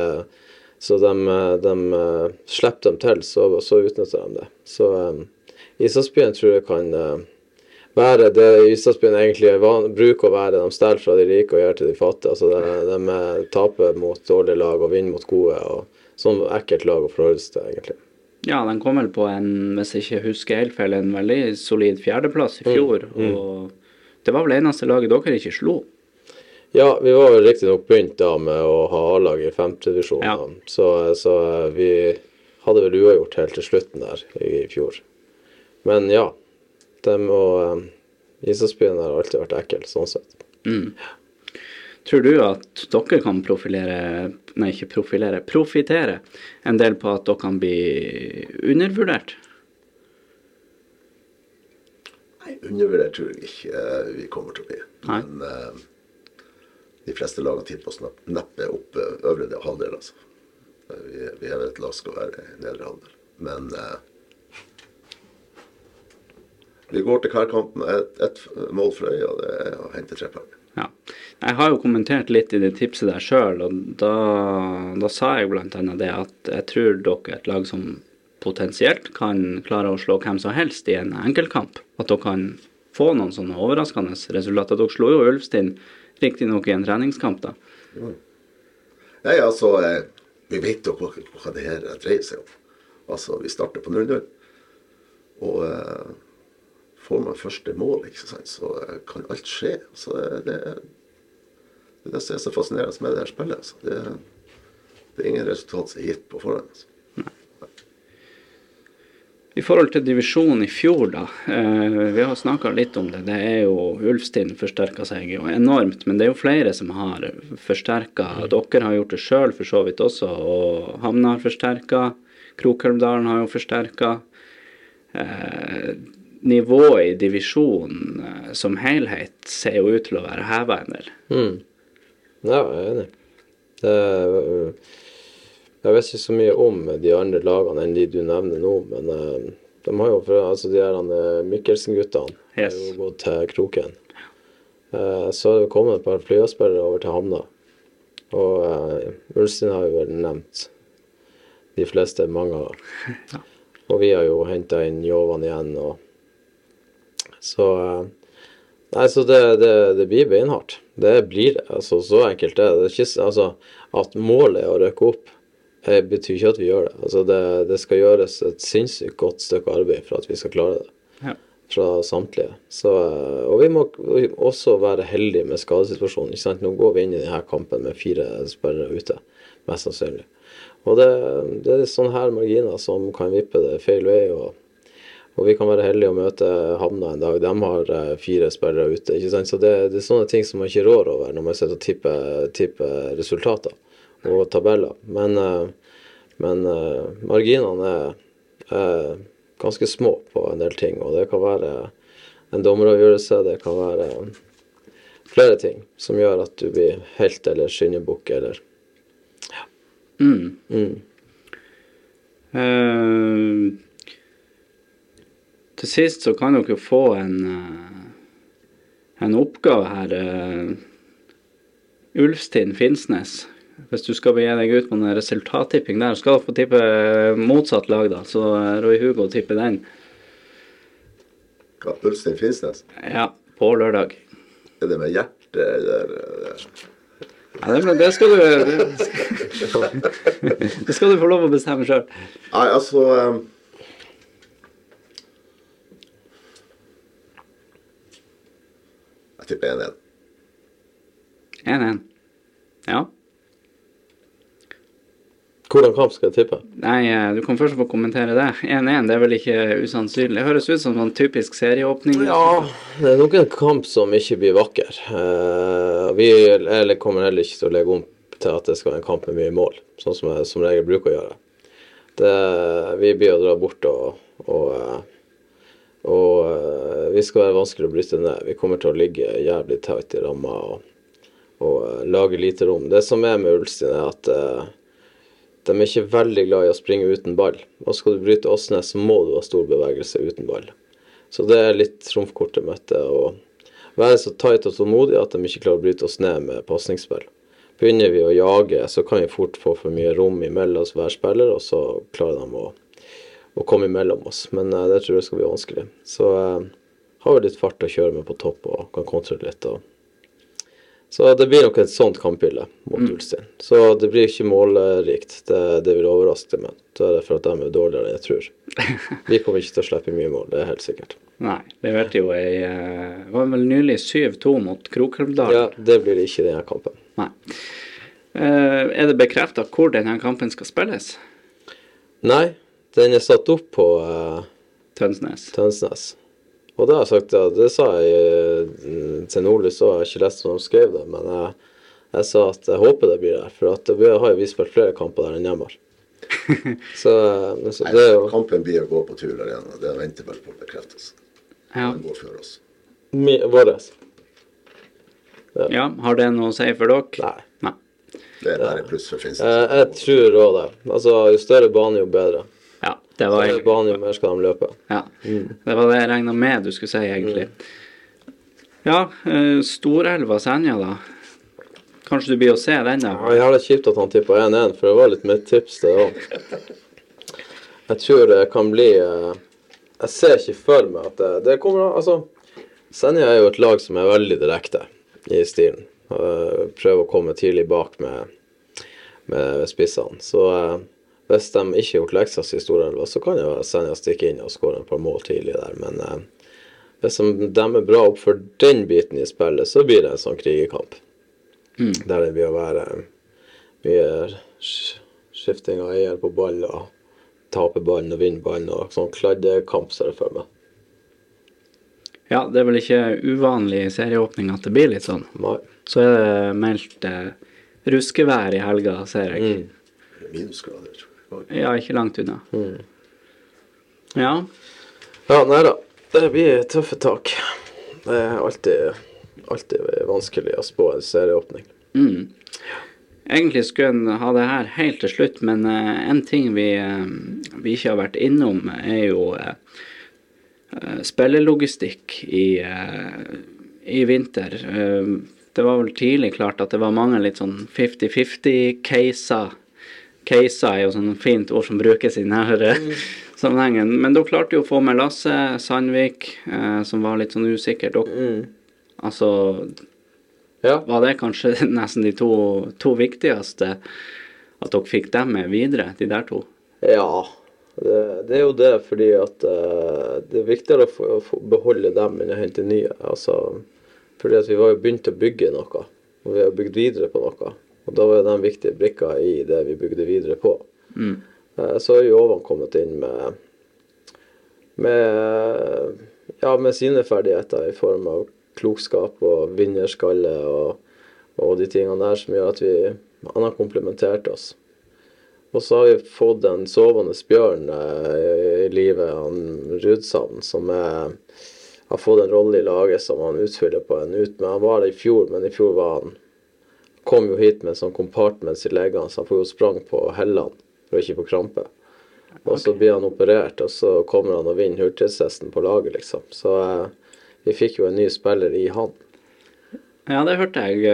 så de, eh, de slipper dem til, så, så utnytter de det. Så um, Isaksbyen tror jeg kan uh, være det Isaksbyen egentlig van, bruker å være. De stjeler fra de rike og gjør til de fattige. Altså de, de eh, taper mot dårlige lag og vinner mot gode. og Sånn ekkelt lag å forholde seg til, egentlig. Ja, de kom vel på en, hvis jeg ikke husker helt feil, en veldig solid fjerdeplass i fjor. Og det var vel eneste laget dere ikke slo. Ja, vi var vel riktignok begynt da med å ha A-lag i femtedivisjon, Ja. så, så vi hadde vel uavgjort helt til slutten der i fjor. Men ja, dem og Islandsbyen har alltid vært ekkel, sånn sett. Tror du at dere kan profilere Nei, ikke profilere, profitere en del på at dere kan bli undervurdert? Nei, undervurdert tror jeg ikke eh, vi kommer til å bli. Nei. Men eh, de fleste lagene tipper oss nepp- neppe opp eh, øvre del- halvdel. Altså. Vi, vi er vel et lag som skal være i nedre halvdel. Men eh, vi går til hver kamp med ett et mål for øye, og det er å hente tre poeng. Ja. Jeg har jo kommentert litt i det tipset der sjøl, og da, da sa jeg annet det at jeg tror dere er et lag som potensielt kan klare å slå hvem som helst i en enkeltkamp. At dere kan få noen sånne overraskende resultater. Dere slo jo Ulfstind riktignok i en treningskamp, da. Nei, altså, eh, vi vet jo hva, hva det her dreier seg om. Altså, vi starter på 0-0. Og eh, får man første mål, ikke sant, så eh, kan alt skje. Så det, det, det er det som er så fascinerende med det her spillet. Altså. Det, det er ingen resultat som er gitt på forhånd. Altså. I forhold til divisjonen i fjor, da. Eh, vi har snakka litt om det. Det er jo Ulfstind forsterka seg jo enormt, men det er jo flere som har forsterka. Dere har gjort det sjøl for så vidt også, og Hamna har forsterka. Krokelmdalen har jo forsterka. Eh, nivået i divisjonen eh, som helhet ser jo ut til å være heva en del. Mm. Ja, jeg er enig. Det er, jeg vet ikke så mye om de andre lagene enn de du nevner nå, men øh, de har jo fra, altså de her øh, Mikkelsen-guttene Yes. har jo gått til Kroken. Eh, så har det kommet et par flyspillere over til Hamna. Og uh, Ulstein har jo vel nevnt de fleste mange ganger. Og vi har jo henta inn Jovan igjen, og Så eh, Nei, så det, det, det blir beinhardt. Det blir det. Altså, så enkelt det. det er ikke, altså, at målet er å rykke opp, eh, betyr ikke at vi gjør det. Altså, det. Det skal gjøres et sinnssykt godt stykke arbeid for at vi skal klare det. Ja. Fra samtlige. Så, eh, og vi må også være heldige med skadesituasjonen. Ikke sant? Nå går vi inn i denne kampen med fire spillere ute, mest sannsynlig. Og det, det er sånne her marginer som kan vippe det feil vei. og og vi kan være heldige å møte Hamna en dag. De har eh, fire spillere ute. ikke sant? Så det, det er sånne ting som man ikke rår over når man sitter og tipper, tipper resultater og tabeller. Men, eh, men eh, marginene er, er ganske små på en del ting. Og det kan være en dommeravgjørelse, det kan være flere ting som gjør at du blir helt eller skinnebukk eller Mm. mm. Uh, til sist så kan dere få en, en oppgave her. Uh, Ulfstind Finnsnes. Hvis du skal begi deg ut på en resultattipping der, skal du få tippe motsatt lag, da. Så eh, Roy Hugo tipper den. Ulstein Finnsnes? Ja, på lørdag. Er det med hjertet eller eller- Ja, det, det skal du Det skal du få lov å bestemme sjøl. Nei, altså um, Jeg tipper 1-1. 1-1. Ja. Hvordan kamp skal jeg tippe? Nei, eh, du kan først få kommentere det. 1-1 det er vel ikke usannsynlig. Det høres ut som en typisk serieåpning. Ja, det er nok en kamp som ikke blir vakker. Eh, vi kommer heller ikke til å legge om til at det skal være en kamp med mye mål, sånn som jeg som regel bruker å gjøre. Det, vi blir å dra bort og, og, eh, og vi skal være vanskelig å bryte ned. Vi kommer til å ligge jævlig tight i ramma og, og lage lite rom. Det som er med Ulstein, er at de er ikke veldig glad i å springe uten ball. Og skal du bryte oss ned, så må du ha stor bevegelse uten ball. Så det er litt trumfkortet mitt. Å være så tight og tålmodig at de ikke klarer å bryte oss ned med pasningsspill. Begynner vi å jage, så kan vi fort få for mye rom imellom oss hver spiller, og så klarer de å, å komme imellom oss. Men eh, det tror jeg skal bli vanskelig. Så eh, har vi litt fart å kjøre med på topp og kan kontrollere litt. og så det blir nok et sånt kampbilde mot Ulstein. Så det blir ikke målrikt. Det, det vil overraske meg. Det er for at de er dårligere enn jeg tror. Vi kommer ikke til å slippe mye mål, det er helt sikkert. Nei, det ble jo ei Det Var vel nylig 7-2 mot Krokelvdal. Ja, det blir det ikke i denne kampen. Nei. Eh, er det bekrefta hvor denne kampen skal spilles? Nei, den er satt opp på uh, Tønsnes. Tønsnes. Og det har jeg sagt, ja, det sa jeg eh, til Nordlys òg, jeg har ikke lest om de skrev det, men jeg, jeg sa at jeg håper det blir der. For at det har jo vi spilt flere kamper der enn hjemme. Så, så det er jo Kampen blir å gå på tur der igjen. og Det venter vel på bekreftelse. Ja. Den går før oss. mi- våres. ja. Har det noe å si for dere? Nei. Nei. Det er bare pluss for Finnsnes. Eh, jeg tror òg det. Altså, jo større bane, jo bedre. Ja, det var Større bane, jo mer skal de løpe. Ja, det var det jeg regna med du skulle si, egentlig. Ja, eh, Storelva Senja, da. Kanskje du blir å se den, da? Ja, Jævlig kjipt at han tippa 1-1, for det var litt mitt tips, det òg. Jeg tror det kan bli eh, Jeg ser ikke for meg at det, det kommer Altså, Senja er jo et lag som er veldig direkte i stilen. Eh, Prøver å komme tidlig bak med, med spissene. Så hvis de ikke har gjort leksa si i Storelva, så kan jo Senja stikke inn og skåre et par mål tidlig der. Men, Hvis de demmer bra opp for den biten i spillet, så blir det en sånn krigerkamp. Der det blir å være mye skifting av eier på ball og tape ballen og vinne ballen og sånn kladdekamp, ser jeg for meg. Ja, det er vel ikke uvanlig i serieåpning at det blir litt sånn. Nei. Så er det meldt eh, ruskevær i helga, ser jeg. Minusgrader, tror jeg. Ja, ikke langt unna. Ja. Ja, nei da. Det blir tøffe tak. Det er alltid, alltid vanskelig å spå en serieåpning. Mm. Egentlig skulle en ha det her helt til slutt, men eh, en ting vi, eh, vi ikke har vært innom, er jo eh, spillelogistikk i, i vinter. Det var vel tidlig klart at det var mange litt sånn 50-50-caser. Caser er jo sånn fint ord som brukes i denne sammenhengen. Men dere klarte jo å få med Lasse Sandvik, eh, som var litt sånn usikker. Dere, altså, Ja. var det kanskje nesten de to, to viktigste at dere fikk dem med videre, de der to? Ja, det, det er jo det fordi at eh, det er viktigere å, få, å få beholde dem enn å hente nye. Altså, fordi at vi var jo begynt å bygge noe, og vi har bygd videre på noe. Og da var de viktige brikker i det vi bygde videre på. Eh, så er jo Jovan kommet inn med, med, ja, med sine ferdigheter i form av klokskap og vinnerskalle og, og de tingene der som gjør at vi, han har komplementert oss. Og så har vi fått en sovende bjørn eh, i livet, han Rudsand, som er, har fått en rolle i laget som han utfyller på en ut. Men han var det i fjor, men i fjor var han kom jo hit med en sånn compartment i leggene, så han får jo sprang på hellene for å ikke få krampe. Og så blir han operert, og så kommer han og vinner hurtigstesten på laget, liksom. Så eh, vi fikk jo en ny spiller i han. Ja, det hørte jeg.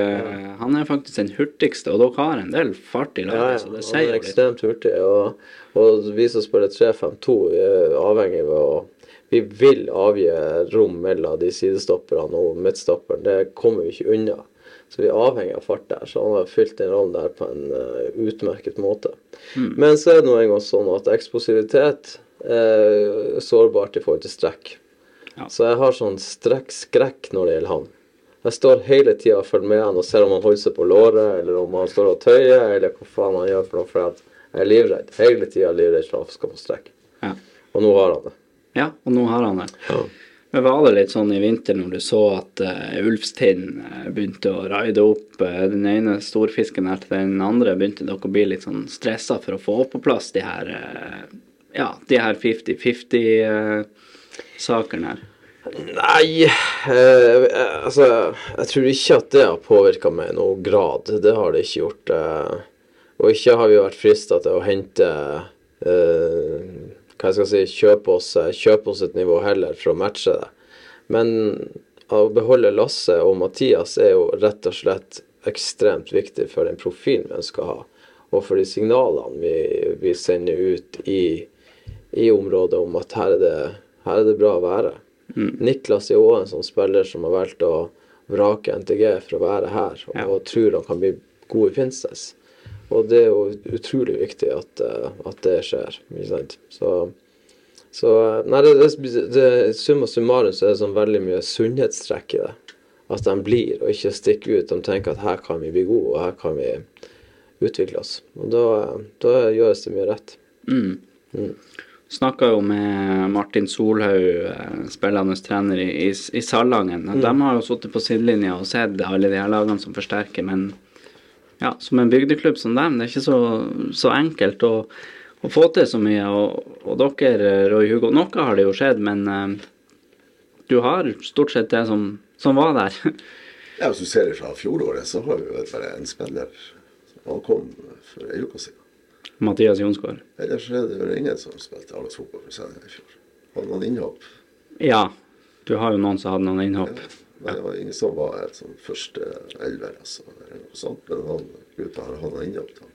Han er faktisk den hurtigste, og dere har en del fart i laget, så det han sier er jo litt. ekstremt hurtig. Og, og vi som spiller 3-5-2, vi er avhengig av å Vi vil avgi rom mellom de sidestopperne og midtstopperen. Det kommer vi ikke unna. Så vi er avhengig av fart der. Så han har fylt den rollen der på en uh, utmerket måte. Men så er det nå engang sånn at eksplosivitet er sårbart i forhold til strekk. Ja. Så jeg har sånn strekkskrekk når det gjelder han. Jeg står hele tida og følger med han og ser om han holder seg på låret, eller om han står og tøyer, eller hva faen han gjør for noe. For jeg er livredd. Hele tida livredd for at han skal få strekk. Ja. Og nå har han det. ja, og nå har han det. Men var det litt sånn i vinter når du så at uh, Ulfstind eh, begynte å raide opp uh, den ene storfisken etter den andre, begynte dere å bli litt sånn stressa for å få på plass de her uh, ja, de her 50-50-sakene her? Nei eh, Altså, jeg tror ikke at det har påvirka meg i noen grad. Det har det ikke gjort. Eh, og ikke har vi vært frista til å hente eh, Hva jeg skal si kjøpe oss, kjøpe oss et nivå heller for å matche det. Men å beholde Lasse og Mathias er jo rett og slett ekstremt viktig for den profilen vi ønsker å ha. Og for de signalene vi, vi sender ut i, i området om at her er det, her er det bra å være. Niklas er òg en sånn spiller som har valgt å vrake NTG for å være her, og, Ja. tror han kan bli god i Finnsnes. Og det er jo utrolig viktig at, eh, at det skjer. Ikke sant? Så, så eh, Nei, det, det, det, summa summarum så er det sånn veldig mye sunnhetstrekk i det. At de blir, og ikke stikker ut. De tenker at her kan vi bli gode, og her kan vi utvikle oss. Og da, da gjøres det mye rett. Snakka jo med Martin Solhaug, eh, spillende trener i, i, i Salangen. De har jo sittet på sidelinja og sett alle de her lagene som forsterker, men ja, som en bygdeklubb som dem, det er ikke så, så enkelt å, å få til så mye. Og, og dere, Roy Hugo, noe har det jo skjedd, men eh, du har stort sett det som, som var der. Ja, Hvis du ser det fra fjoråret, så har vi jo bare en spiller. som kom for ei uke siden. Mathias Jonsgaard. Ellers er det vel ingen som spilte A-lagsfotball for Senja i fjor. Hadde noen innhopp. Ja, du har jo noen som hadde noen innhopp. Men det var ingen som var helt sånn første elver, altså. Eller noe sånt. Men han gutta har innhopp. da.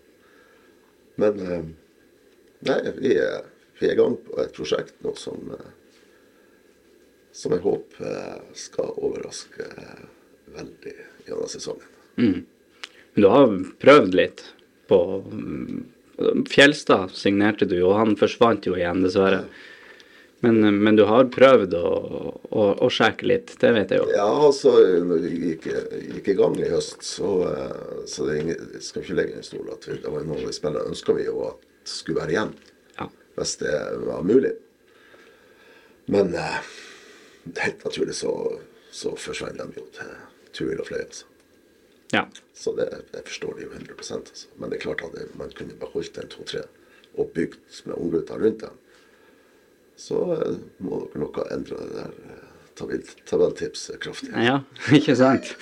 Men eh, nei, vi er, vi er i gang på et prosjekt nå som eh, som jeg håper eh, skal overraske veldig gjennom sesongen. Men du har prøvd litt på mm, Fjelstad signerte du jo, han forsvant jo igjen, dessverre. Men, men du har prøvd å, å, å sjekke litt, det vet jeg jo. Ja, altså, når vi gikk, gikk i gang i høst, så, eh, så det ingen, skal ikke legge en stol at det var noen av de spillerne ønska vi jo at skulle være igjen, Ja. hvis det var mulig. Men eh, helt naturlig så, så forsvant de jo til Tuil og Fløy. Altså. ja. Så det, jeg forstår det jo 100% altså. Men det er klart at man kunne beholdt en to-tre og bygd med unggutter rundt dem. Så eh, må dere nok ha endra det der eh, tabelltipset kraftig. Ja, ikke sant?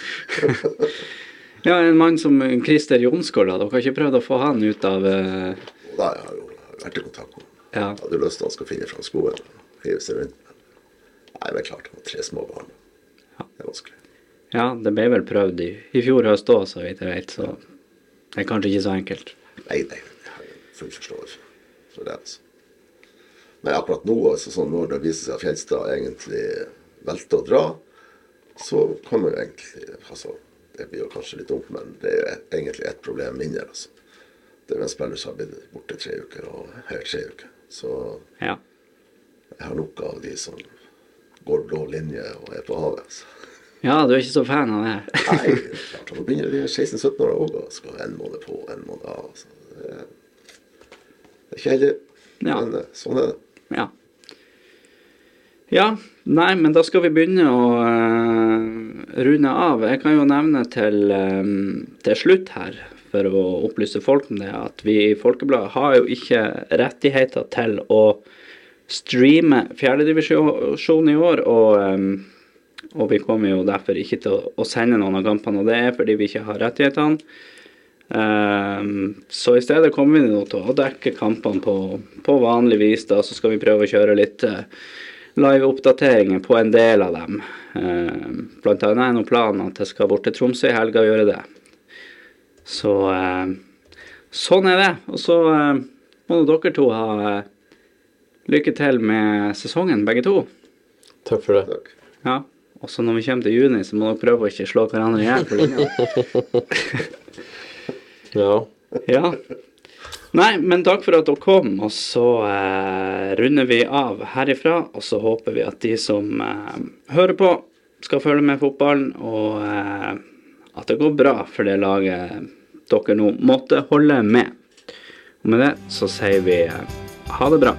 Ja, en mann som Christer Jonsgaard. Dere har ikke prøvd å få han ut av uh... Nei, da har jeg jo vært i kontakt med ham. Ja. Jeg hadde lyst til at han skal finne fram skoen og hive seg rundt. Men nei, men klart, han har tre små barn. Det er vanskelig. Ja, det ble vel prøvd i, i fjor høst òg, så vidt jeg vet, så det er kanskje ikke så enkelt. Nei, nei, jeg har full forståelse for det. altså. Men akkurat nå, altså, sånn når det viser seg at Fjelstad egentlig velter å dra, så kan man jo egentlig altså, Det blir jo kanskje litt dumt, men det er jo egentlig ett problem mindre. altså. Det er en spiller som har blitt borte tre uker, og her tre uker. Så Ja. jeg har nok av de som går blå linje og er på havet. altså. ja, du er ikke så fan av det her? Nei, klart, nå begynner de 16-17 år òg og skal en måned på en måned av. Altså. det, er, det er ikke heldig, Ja. men eh, sånn er det. Ja. Ja, nei, men da skal vi begynne å uh, runde av. Jeg kan jo nevne til, um, til slutt her, for å opplyse folk om det, at vi i Folkebladet har jo ikke rettigheter til å streame fjerdedivisjon i år, og, Um, og vi kommer jo derfor ikke til å, sende noen av kampene, og det er fordi vi ikke har rettighetene. Ehm, så i stedet kommer vi nå til å dekke kampene på, på vanlig vis. da, Så skal vi prøve å kjøre litt uh, live-oppdateringer på en del av dem. Ehm, blant annet er nå planen at jeg skal bort til Tromsø i helga og gjøre det. Så ehm, sånn er det. Og så eh, må nå dere to ha eh, lykke til med sesongen, begge to. Takk for det. Takk. Ja. Og så når vi kommer til juni, så må dere prøve å ikke slå hverandre i hjel på linja. Ja. Ja. Nei, men takk for at dere kom, og så eh, runder vi av herifra. Og så håper vi at de som eh, hører på, skal følge med fotballen, og eh, at det går bra for det laget dere nå måtte holde med. Og med det så sier vi eh, ha det bra.